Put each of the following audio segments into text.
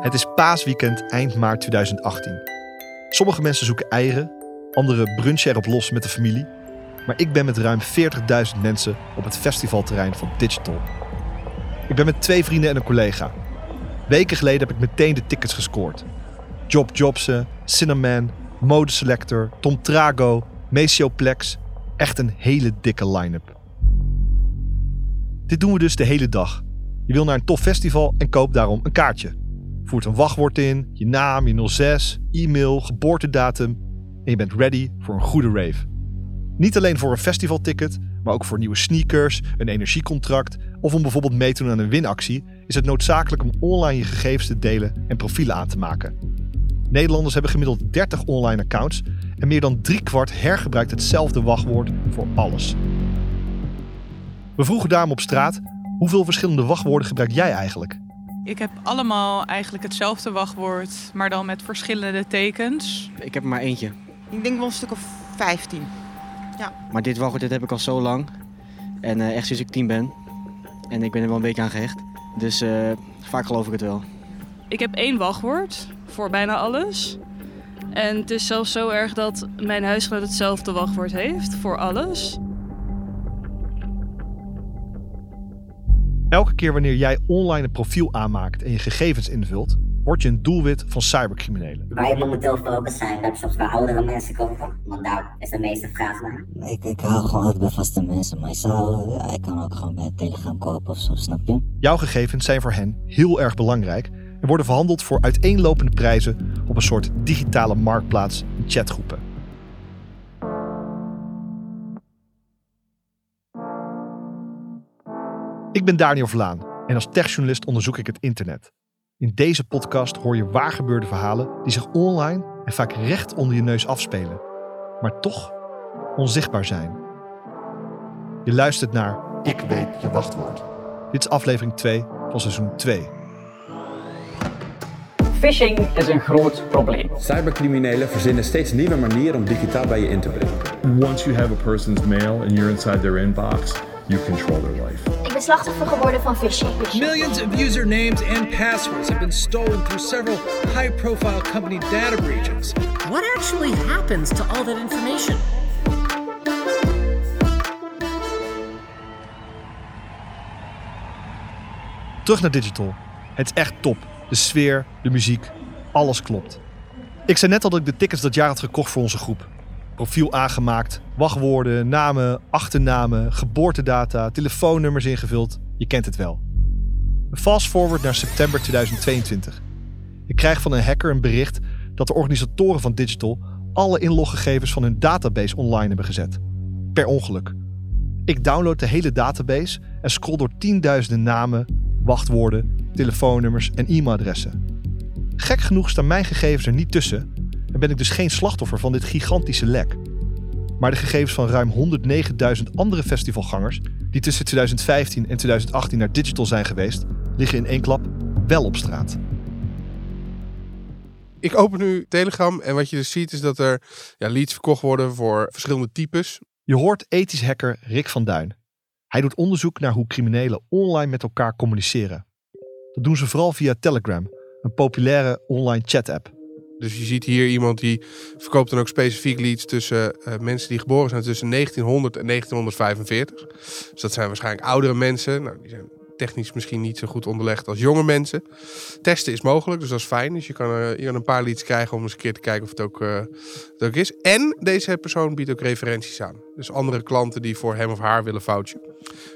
Het is paasweekend eind maart 2018. Sommige mensen zoeken eieren, anderen brunchen erop los met de familie. Maar ik ben met ruim 40.000 mensen op het festivalterrein van Digital. Ik ben met twee vrienden en een collega. Weken geleden heb ik meteen de tickets gescoord. Job Jobsen, Cinnamon, Mode Selector, Tom Trago, Plex. Echt een hele dikke line-up. Dit doen we dus de hele dag. Je wil naar een tof festival en koop daarom een kaartje. Voert een wachtwoord in, je naam, je 06, e-mail, geboortedatum en je bent ready voor een goede rave. Niet alleen voor een festivalticket, maar ook voor nieuwe sneakers, een energiecontract of om bijvoorbeeld mee te doen aan een winactie, is het noodzakelijk om online je gegevens te delen en profielen aan te maken. Nederlanders hebben gemiddeld 30 online accounts en meer dan driekwart hergebruikt hetzelfde wachtwoord voor alles. We vroegen daarom op straat: hoeveel verschillende wachtwoorden gebruik jij eigenlijk? Ik heb allemaal eigenlijk hetzelfde wachtwoord, maar dan met verschillende tekens. Ik heb er maar eentje. Ik denk wel een stuk of 15. Ja. Maar dit wachtwoord dit heb ik al zo lang. En uh, echt sinds ik tien ben. En ik ben er wel een beetje aan gehecht. Dus uh, vaak geloof ik het wel. Ik heb één wachtwoord voor bijna alles. En het is zelfs zo erg dat mijn huisgenoot hetzelfde wachtwoord heeft voor alles. Elke keer wanneer jij online een profiel aanmaakt en je gegevens invult, word je een doelwit van cybercriminelen. Waar ik momenteel focus zijn laptops waar oudere mensen kopen, want daar is de meeste vraag naar. Ik, ik hou gewoon altijd bij vaste mensen, maar ik, zou, ja, ik kan ook gewoon bij Telegram kopen of zo, snap je? Jouw gegevens zijn voor hen heel erg belangrijk en worden verhandeld voor uiteenlopende prijzen op een soort digitale marktplaats in chatgroepen. Ik ben Daniel Vlaan en als techjournalist onderzoek ik het internet. In deze podcast hoor je waar gebeurde verhalen die zich online en vaak recht onder je neus afspelen, maar toch onzichtbaar zijn. Je luistert naar Ik weet je wachtwoord. Dit is aflevering 2 van seizoen 2. Phishing is een groot probleem. Cybercriminelen verzinnen steeds nieuwe manieren om digitaal bij je in te brengen. Once you have a person's mail and you're inside their inbox, you control their life. Ik ben slachtoffer geworden van phishing. Millions of usernames and passwords have been stolen through several high-profile company data breaches. What actually happens to all that information? Terug naar digital. Het is echt top. De sfeer, de muziek, alles klopt. Ik zei net al dat ik de tickets dat jaar had gekocht voor onze groep. Profiel aangemaakt, wachtwoorden, namen, achternamen, geboortedata, telefoonnummers ingevuld. Je kent het wel. Fast forward naar september 2022. Ik krijg van een hacker een bericht dat de organisatoren van Digital alle inloggegevens van hun database online hebben gezet. Per ongeluk. Ik download de hele database en scroll door tienduizenden namen, wachtwoorden, telefoonnummers en e-mailadressen. Gek genoeg staan mijn gegevens er niet tussen en ben ik dus geen slachtoffer van dit gigantische lek. Maar de gegevens van ruim 109.000 andere festivalgangers die tussen 2015 en 2018 naar digital zijn geweest, liggen in één klap wel op straat. Ik open nu Telegram en wat je dus ziet is dat er ja, leads verkocht worden voor verschillende types. Je hoort ethisch hacker Rick van Duin. Hij doet onderzoek naar hoe criminelen online met elkaar communiceren. Dat doen ze vooral via Telegram, een populaire online chat-app. Dus je ziet hier iemand die verkoopt dan ook specifiek leads tussen uh, mensen die geboren zijn tussen 1900 en 1945. Dus dat zijn waarschijnlijk oudere mensen. Nou, die zijn technisch misschien niet zo goed onderlegd als jonge mensen. Testen is mogelijk, dus dat is fijn. Dus je kan, je kan een paar leads krijgen om eens een keer te kijken of het ook, uh, ook is. En deze persoon biedt ook referenties aan. Dus andere klanten die voor hem of haar willen vouchen.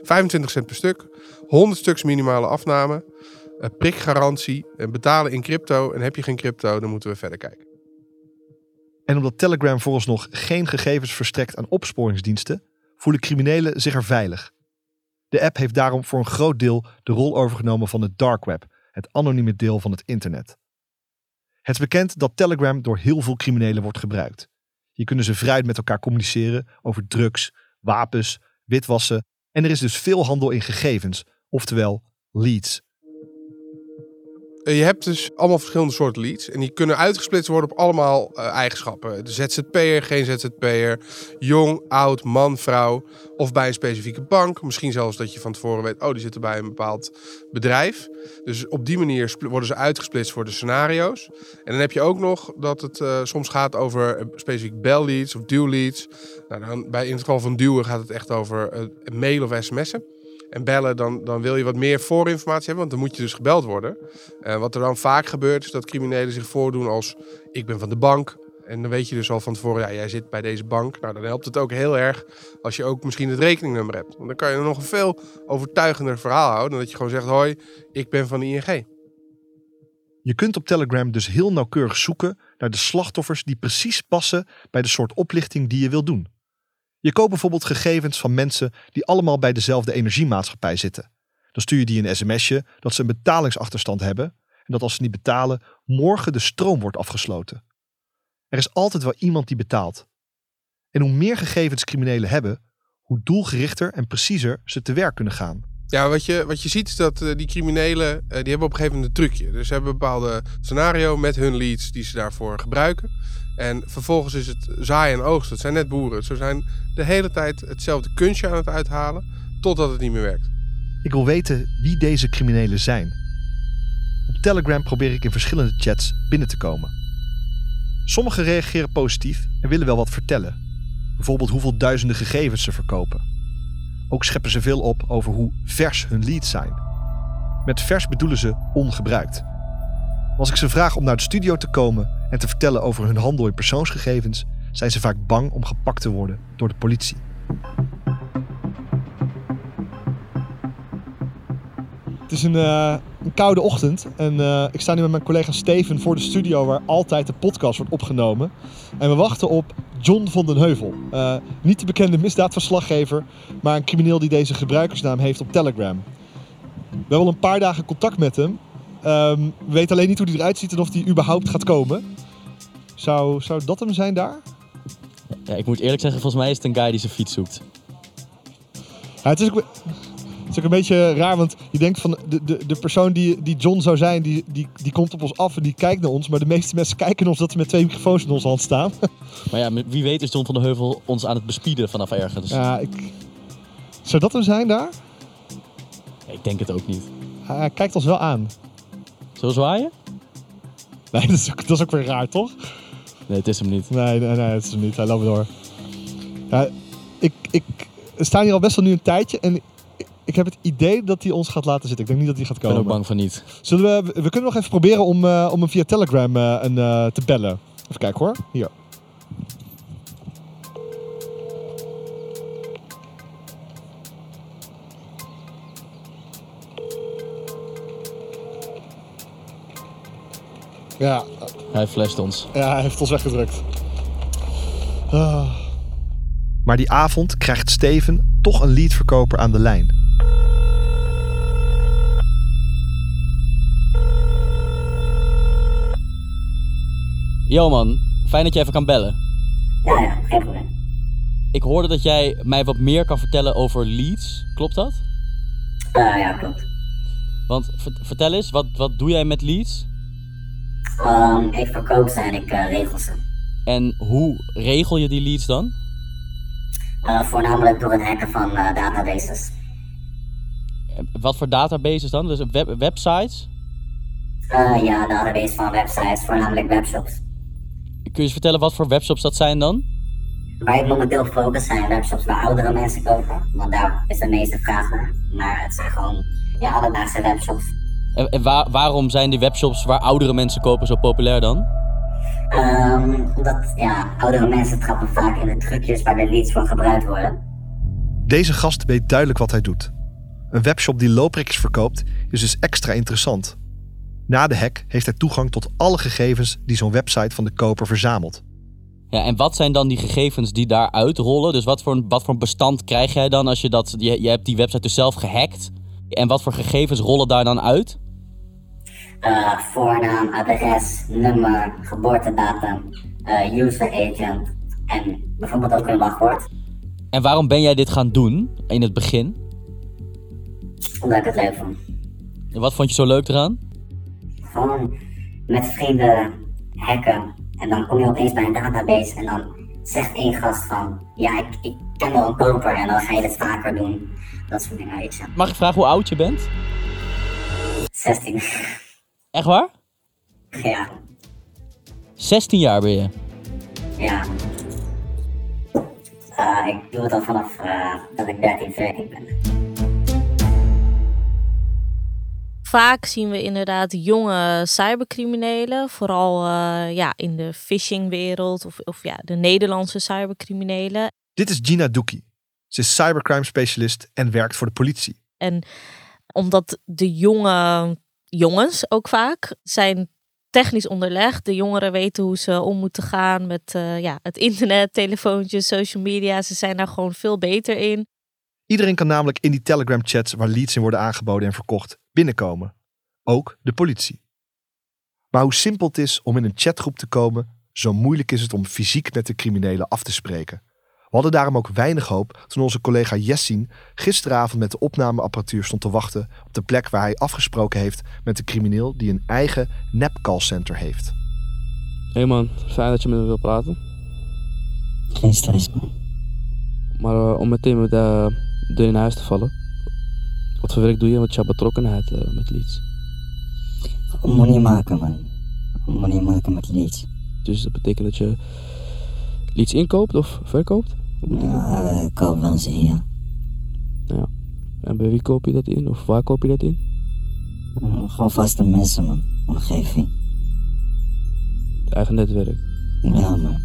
25 cent per stuk, 100 stuks minimale afname prikgarantie, en betalen in crypto. En heb je geen crypto, dan moeten we verder kijken. En omdat Telegram vooralsnog geen gegevens verstrekt aan opsporingsdiensten, voelen criminelen zich er veilig. De app heeft daarom voor een groot deel de rol overgenomen van het dark web, het anonieme deel van het internet. Het is bekend dat Telegram door heel veel criminelen wordt gebruikt. Hier kunnen ze vrij met elkaar communiceren over drugs, wapens, witwassen en er is dus veel handel in gegevens, oftewel leads. Eh, Je hebt dus allemaal verschillende soorten leads. En die kunnen uitgesplitst worden op allemaal eh, eigenschappen. De ZZP'er, geen ZZP'er, jong, oud, man, vrouw. Of bij een specifieke bank. Misschien zelfs dat je van tevoren weet, oh, die zitten bij een bepaald bedrijf. Dus op die manier worden ze uitgesplitst voor de scenario's. En dan heb je ook nog dat het eh, soms gaat over specifiek bel leads of duw leads. Nou, dan, bij, in het geval van duwen gaat het echt over mail of sms'en. En bellen, dan, dan wil je wat meer voorinformatie hebben, want dan moet je dus gebeld worden. Eh, wat er dan vaak gebeurt, is dat criminelen zich voordoen als ik ben van de bank. En dan weet je dus al van tevoren, ja, jij zit bij deze bank. Nou, dan helpt het ook heel erg als je ook misschien het rekeningnummer hebt. Want dan kan je nog een veel overtuigender verhaal houden dan dat je gewoon zegt, hoi, ik ben van de ING. Je kunt op Telegram dus heel nauwkeurig zoeken naar de slachtoffers die precies passen bij de soort oplichting die je wil doen. Je koopt bijvoorbeeld gegevens van mensen die allemaal bij dezelfde energiemaatschappij zitten. Dan stuur je die een sms'je dat ze een betalingsachterstand hebben en dat als ze niet betalen, morgen de stroom wordt afgesloten. Er is altijd wel iemand die betaalt. En hoe meer gegevens criminelen hebben, hoe doelgerichter en preciezer ze te werk kunnen gaan. Ja, wat je, wat je ziet is dat eh, die criminelen, eh, die hebben op een gegeven moment een trucje. Dus ze hebben een bepaalde scenario met hun leads die ze daarvoor gebruiken. En vervolgens is het zaaien en oogsten. Het zijn net boeren. Ze zijn de hele tijd hetzelfde kunstje aan het uithalen, totdat het niet meer werkt. Ik wil weten wie deze criminelen zijn. Op Telegram probeer ik in verschillende chats binnen te komen. Sommigen reageren positief en willen wel wat vertellen. Bijvoorbeeld hoeveel duizenden gegevens ze verkopen. Ook scheppen ze veel op over hoe vers hun leads zijn. Met vers bedoelen ze ongebruikt. Als ik ze vraag om naar de studio te komen en te vertellen over hun handel in persoonsgegevens, zijn ze vaak bang om gepakt te worden door de politie. Het is een, eh, een koude ochtend en eh, ik sta nu met mijn collega Steven voor de studio waar altijd de podcast wordt opgenomen. En we wachten op John van den Heuvel. Eh, niet de bekende misdaadverslaggever, maar een crimineel die deze gebruikersnaam heeft op Telegram. We hebben al een paar dagen contact met hem. Ehm, we weten alleen niet hoe hij eruit ziet en of hij überhaupt gaat komen. Zou, zou dat hem zijn daar? Ja, ik moet eerlijk zeggen, volgens mij is het een guy die zijn fiets zoekt. Ja, het, is ook, het is ook een beetje raar, want je denkt van de, de, de persoon die, die John zou zijn, die, die, die komt op ons af en die kijkt naar ons. Maar de meeste mensen kijken ons dat we met twee microfoons in onze hand staan. Maar ja, wie weet is John van der Heuvel ons aan het bespieden vanaf ergens. Ja, ik... Zou dat hem zijn daar? Ik denk het ook niet. Hij kijkt ons wel aan. Zullen we zwaaien? Nee, dat is, ook, dat is ook weer raar, toch? Nee, het is hem niet. Nee, nee, nee, het is hem niet. Hij loopt door. Ja, ik, ik, we staan hier al best wel nu een tijdje en ik, heb het idee dat hij ons gaat laten zitten. Ik denk niet dat hij gaat Ik ben komen. ook bang van niet. Zullen we, we kunnen nog even proberen om, eh, om hem via Telegram eh, een, eh, te bellen. Even kijken hoor. Hier. Ja, Hij flasht ons. ja, hij heeft ons weggedrukt. Ah. Maar die avond krijgt Steven toch een leadverkoper aan de lijn. Yo man, fijn dat je even kan bellen. Ja, ja, geen probleem. Ik hoorde dat jij mij wat meer kan vertellen over leads. Klopt dat? Eh, ja, klopt. Want ver- vertel eens, wat, wat doe jij met leads? Um, ik verkoop ze en ik eh, regel ze. En hoe regel je die leads dan? Eh, voornamelijk door het hacken van eh, databases. Wat voor databases dan? Dus web, websites? Ja, database van websites, voornamelijk webshops. Kun je eens vertellen wat voor webshops dat zijn dan? Waar ik momenteel focus zijn webshops waar oudere mensen kopen, want daar is de meeste vraag naar. Maar het zijn gewoon ja, alledaagse webshops. En, en waar- waarom zijn die webshops waar oudere mensen kopen zo populair dan? Ehm, omdat ja, oudere mensen trappen vaak in de trucjes waar de leads voor gebruikt worden. Deze gast weet duidelijk wat hij doet. Een webshop die loopprikkers verkoopt is dus extra interessant. Na de hack heeft hij toegang tot alle gegevens die zo'n website van de koper verzamelt. Ja, en wat zijn dan die gegevens die daar uitrollen? Dus wat voor, een- wat voor een bestand krijg jij dan als je dat... Je, je hebt die website dus zelf gehackt. En wat voor gegevens rollen daar dan uit? Eh, voornaam, adres, nummer, geboortedatum, eh, user agent en bijvoorbeeld ook een wachtwoord. En waarom ben jij dit gaan doen in het begin? Omdat ik het leuk vond. En wat vond je zo leuk eraan? Gewoon met vrienden hacken. En dan kom je opeens bij een database en dan zegt één gast van... Ja, ik, ik ken wel een koper en dan ga je dit vaker doen. Dat soort dingen. Mag ik vragen hoe oud je bent? 16. Echt waar? Ja, 16 jaar ben je. ja. Eh, ik doe het al vanaf eh, dat ik 13, 14 ben. Vaak zien we inderdaad jonge cybercriminelen, vooral eh, ja, in de phishingwereld of, of ja, de Nederlandse cybercriminelen. Dit is Gina Doekie. Ze is cybercrime specialist en werkt voor de politie. En omdat de jonge jongens ook vaak zijn technisch onderlegd. De jongeren weten hoe ze om moeten gaan met eh, ja, het internet, telefoontjes, social media. Ze zijn daar gewoon veel beter in. Iedereen kan namelijk in die Telegram-chats waar leads in worden aangeboden en verkocht binnenkomen. Ook de politie. Maar hoe simpel het is om in een chatgroep te komen, zo moeilijk is het om fysiek met de criminelen af te spreken. We hadden daarom ook weinig hoop toen onze collega Jessin gisteravond met de opnameapparatuur stond te wachten op de plek waar hij afgesproken heeft met de crimineel die een eigen nep-callcenter heeft. Hé hey man, fijn dat je met me wil praten. Geen stress, man. Maar eh, om meteen met de deur in huis te vallen. Wat voor werk doe je met jouw betrokkenheid eh, met leads? Money maken, man. Money maken met leads. Dus dat betekent dat je leads inkoopt of verkoopt? Ja, ik koop wel eens in, ja. Ja. En bij wie koop je dat in? Of waar koop je dat in? Mm, Gewoon vaste mensen, man. Omgeving. Het eigen netwerk. Ja, man.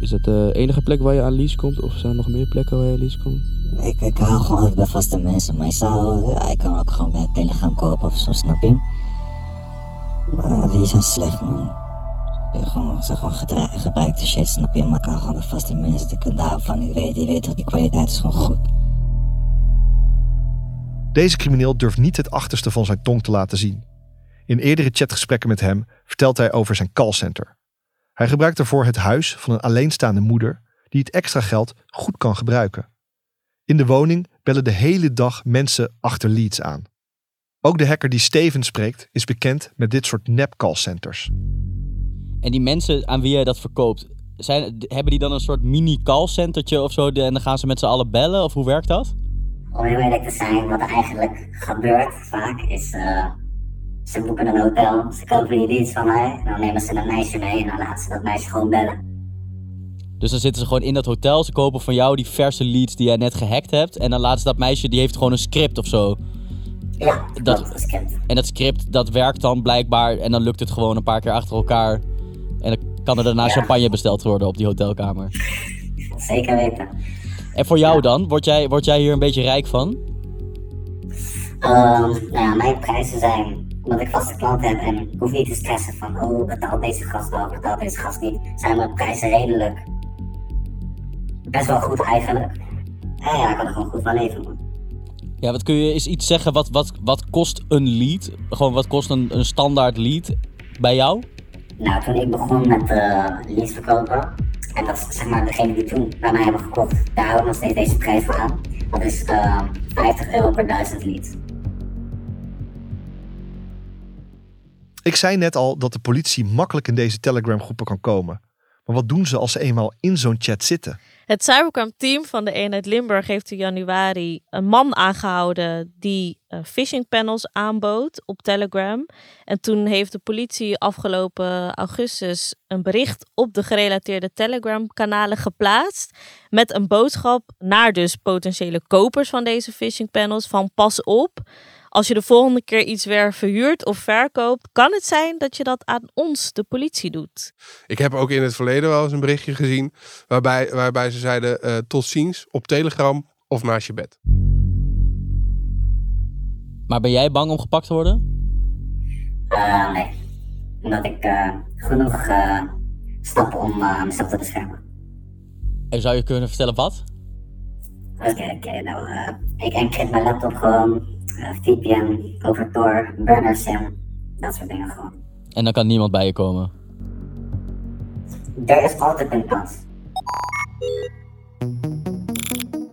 Is dat de enige plek waar je aan leads komt? Of zijn er nog meer plekken waar je leads komt? Ik, ik hou gewoon bij vaste mensen. Maar ik, zou, ja, ik kan ook gewoon bij Telegram kopen of zo, snap je? Maar die zijn slecht, man. Gewoon, ze gewoon gedra- gebruikte shit, snap je? Maar kan gewoon bij vaste mensen. Kan daarvan niet weten. Je weet dat die kwaliteit is gewoon goed. Deze crimineel durft niet het achterste van zijn tong te laten zien. In eerdere chatgesprekken met hem vertelt hij over zijn callcenter. Hij gebruikt ervoor het huis van een alleenstaande moeder die het extra geld goed kan gebruiken. In de woning bellen de hele dag mensen achter leads aan. Ook de hacker die Steven spreekt is bekend met dit soort nep-callcenters. En die mensen aan wie jij dat verkoopt, zijn, hebben die dan een soort mini callcentertje of zo? En dan gaan ze met z'n allen bellen? Of hoe werkt dat? Om heel eerlijk te zijn, wat er eigenlijk gebeurt vaak is... eh, ze boeken een hotel, ze kopen die dienst van mij... en dan nemen ze een meisje mee en dan laten ze dat meisje gewoon bellen. Dus dan zitten ze gewoon in dat hotel, ze kopen van jou die verse leads die jij net gehackt hebt. En dan laten ze dat meisje, die heeft gewoon een script of zo. Ja, dat, een script. En dat script, dat werkt dan blijkbaar en dan lukt het gewoon een paar keer achter elkaar. En dan kan er daarna Ja. champagne besteld worden op die hotelkamer. Zeker weten. En voor jou dan? Word jij, word jij hier een beetje rijk van? Ehm, nou ja, mijn prijzen zijn, omdat ik vaste klanten heb en ik hoef niet te stressen van, oh, betaalt deze gast wel, betaalt deze gast niet, zijn mijn prijzen redelijk best wel goed eigenlijk. En ja, ik kan er gewoon goed van leven, man. Ja, wat kun je eens iets zeggen? Wat, wat, wat kost een lead? Gewoon wat kost een, een standaard lead bij jou? Nou, toen ik begon met uh, verkopen, en dat is zeg maar degene die toen bij mij hebben gekocht, daar hou ik nog steeds deze prijs voor aan. Dat is eh 50 euro per duizend leads. Ik zei net al dat de politie makkelijk in deze Telegram-groepen kan komen. Maar wat doen ze als ze eenmaal in zo'n chat zitten? Het cybercrime team van de eenheid Limburg heeft in januari een man aangehouden die uh, phishing panels aanbood op Telegram. En toen heeft de politie afgelopen augustus een bericht op de gerelateerde Telegram kanalen geplaatst met een boodschap naar dus potentiële kopers van deze phishing panels van pas op. Als je de volgende keer iets weer verhuurt of verkoopt, kan het zijn dat je dat aan ons, de politie, doet. Ik heb ook in het verleden wel eens een berichtje gezien waarbij, waarbij ze zeiden uh, tot ziens op Telegram of naast je bed. Maar ben jij bang om gepakt te worden? Uh, nee. Omdat ik uh, genoeg uh, stap om mezelf te beschermen. En zou je kunnen vertellen wat? Oké, okay, oké. Okay, nou, ik encrypt mijn laptop gewoon. VPN, over Tor, burner sim, dat soort dingen gewoon. En dan kan niemand bij je komen? Er is altijd een kans.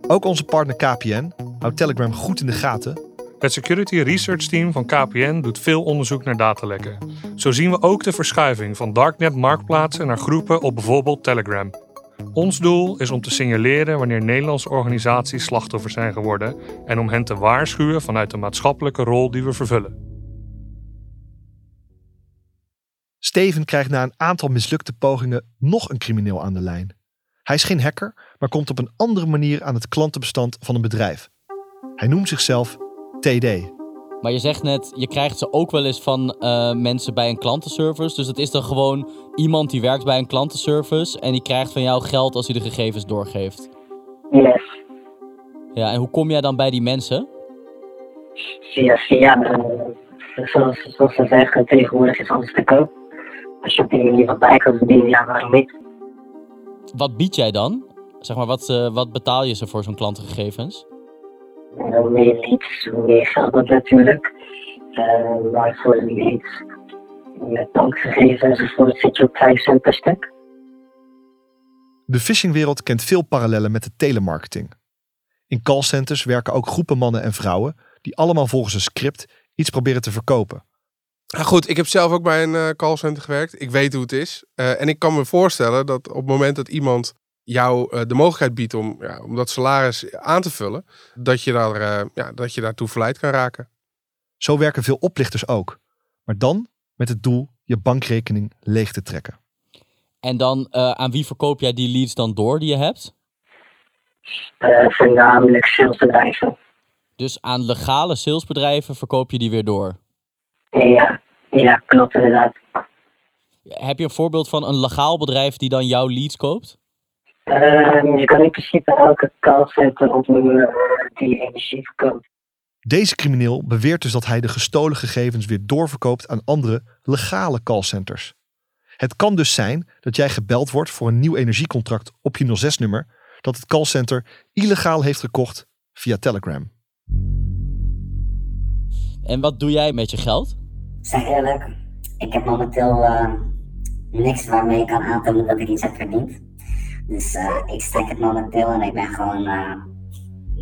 Ook onze partner KPN houdt Telegram goed in de gaten. Het Security Research Team van KPN doet veel onderzoek naar datalekken. Zo zien we ook de verschuiving van darknet marktplaatsen naar groepen op bijvoorbeeld Telegram. Ons doel is om te signaleren wanneer Nederlandse organisaties slachtoffer zijn geworden en om hen te waarschuwen vanuit de maatschappelijke rol die we vervullen. Steven krijgt na een aantal mislukte pogingen nog een crimineel aan de lijn. Hij is geen hacker, maar komt op een andere manier aan het klantenbestand van een bedrijf. Hij noemt zichzelf TD. Maar je zegt net, je krijgt ze ook wel eens van eh, mensen bij een klantenservice. Dus het is dan gewoon iemand die werkt bij een klantenservice en die krijgt van jou geld als hij de gegevens doorgeeft. Yes. Ja, en hoe kom jij dan bij die mensen? Via, via, eh, zoals, zoals ze zeggen, tegenwoordig is alles te koop. Als je op die manier wat bij kan verdienen, ja, waarom niet? Wat bied jij dan? Zeg maar, wat, eh, wat betaal je ze voor zo'n klantengegevens? En hoe meer leads, hoe meer geld dat natuurlijk. Uh, maar voor leads met bankgegevens enzovoort zit je op 5 cent per stuk. De phishingwereld kent veel parallellen met de telemarketing. In callcenters werken ook groepen mannen en vrouwen die allemaal volgens een script iets proberen te verkopen. Nou goed, ik heb zelf ook bij een uh, callcenter gewerkt. Ik weet hoe het is. Uh, en ik kan me voorstellen dat op het moment dat iemand jou uh, de mogelijkheid biedt om, ja, om dat salaris aan te vullen, dat je, daar, ja, dat je daartoe verleid kan raken. Zo werken veel oplichters ook. Maar dan met het doel je bankrekening leeg te trekken. En dan aan wie verkoop jij die leads dan door die je hebt? voornamelijk salesbedrijven. Dus aan legale salesbedrijven verkoop je die weer door? Ja, ja klopt inderdaad. Heb je een voorbeeld van een legaal bedrijf die dan jouw leads koopt? Uh, je kan in principe elke callcenter opnoemen die energie verkoopt. Deze crimineel beweert dus dat hij de gestolen gegevens weer doorverkoopt aan andere legale callcenters. Het kan dus zijn dat jij gebeld wordt voor een nieuw energiecontract op je 06-nummer dat het callcenter illegaal heeft gekocht via Telegram. En wat doe jij met je geld? Zeg eerlijk, ik heb momenteel uh, niks waarmee ik kan aantonen dat ik iets heb verdiend. Dus uh, ik strek het momenteel en ik ben gewoon uh,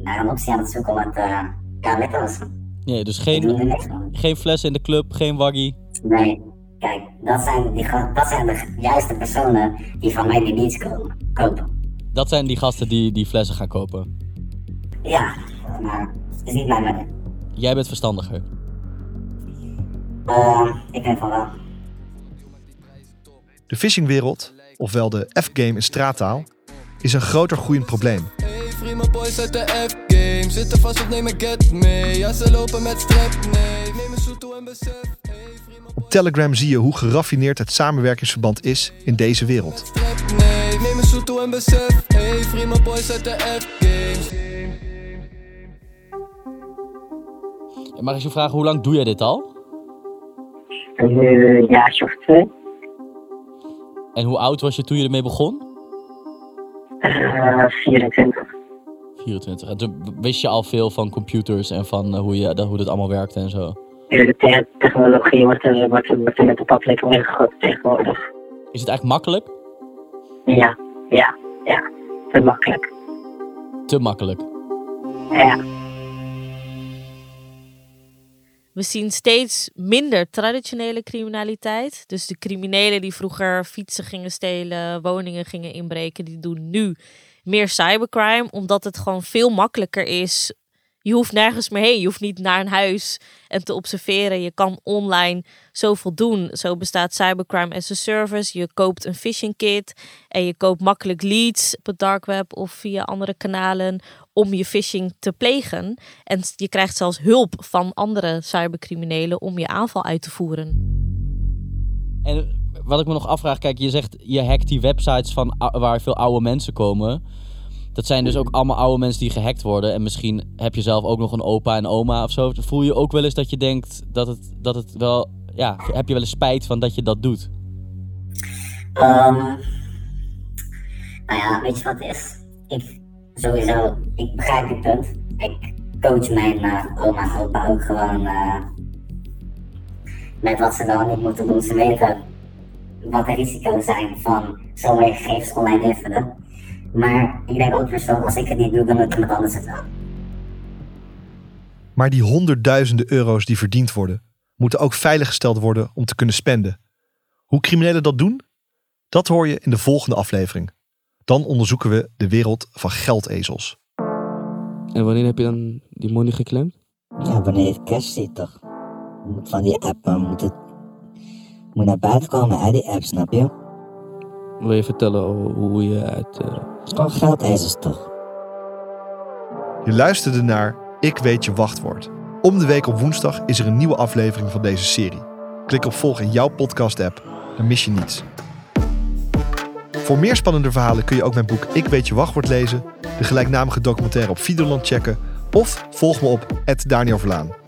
naar een optie aan het zoeken om het uh, te lossen. Nee, dus geen, geen flessen in de club, geen waggie? Nee, kijk, dat zijn, die, dat zijn de juiste personen die van mij die leads komen, kopen. Dat zijn die gasten die die flessen gaan kopen? Ja, maar het is niet mijn manier. Jij bent verstandiger? Uh, ik denk van wel. De phishingwereld, ofwel de F-game in straattaal, is een groter groeiend probleem. Hey, mijn boys uit de F-game zitten vast op nemen get mee. Ja, ze lopen met strep, nee. Neem een soeto en besef. Op Telegram zie je hoe geraffineerd het samenwerkingsverband is in deze wereld. Mag ik je vragen, hoe lang doe jij dit al? Een uh, jaartje of twee. En hoe oud was je toen je ermee begon? Uh, 24. 24. En toen wist je al veel van computers en van uh, hoe, je, hoe dat allemaal werkte en zo? De te technologie wordt, er, wordt, er, wordt er met de paplepel ingegoten tegenwoordig. Is het eigenlijk makkelijk? Ja, ja, ja. Te makkelijk. Te makkelijk? Ja. We zien steeds minder traditionele criminaliteit. Dus de criminelen die vroeger fietsen gingen stelen, woningen gingen inbreken, die doen nu meer cybercrime, omdat het gewoon veel makkelijker is. Je hoeft nergens meer heen. Je hoeft niet naar een huis en te observeren. Je kan online zoveel doen. Zo bestaat cybercrime as a service. Je koopt een phishing kit en je koopt makkelijk leads op het dark web of via andere kanalen om je phishing te plegen. En je krijgt zelfs hulp van andere cybercriminelen om je aanval uit te voeren. En wat ik me nog afvraag, kijk, je zegt je hackt die websites van waar veel oude mensen komen. Dat zijn dus ook allemaal oude mensen die gehackt worden. En misschien heb je zelf ook nog een opa en oma of zo. Voel je ook wel eens dat je denkt dat het, dat het wel. Ja, heb je wel eens spijt van dat je dat doet? Um, nou ja, weet je wat het is? Ik sowieso, ik begrijp je punt. Ik coach mijn uh, oma en opa ook gewoon uh, met wat ze dan niet moeten doen. Ze weten wat de risico's zijn van je gegevens online invullen. Maar ik denk ook weer zo, als ik het niet doe, dan moet iemand anders het wel. Maar die honderdduizenden euro's die verdiend worden, moeten ook veiliggesteld worden om te kunnen spenden. Hoe criminelen dat doen? Dat hoor je in de volgende aflevering. Dan onderzoeken we de wereld van geldezels. En wanneer heb je dan die money geclaimd? Ja, wanneer je het cash ziet toch? Van die app man, moet het moet naar buiten komen uit die app, snap je? Wil je vertellen hoe je uit... Uh... Gewoon geldezels toch? Je luisterde naar Ik weet je wachtwoord. Om de week op woensdag is er een nieuwe aflevering van deze serie. Klik op volg in jouw podcast-app, dan mis je niets. Voor meer spannende verhalen kun je ook mijn boek Ik weet je wachtwoord lezen, de gelijknamige documentaire op Videoland checken of volg me op Daniel Verlaan.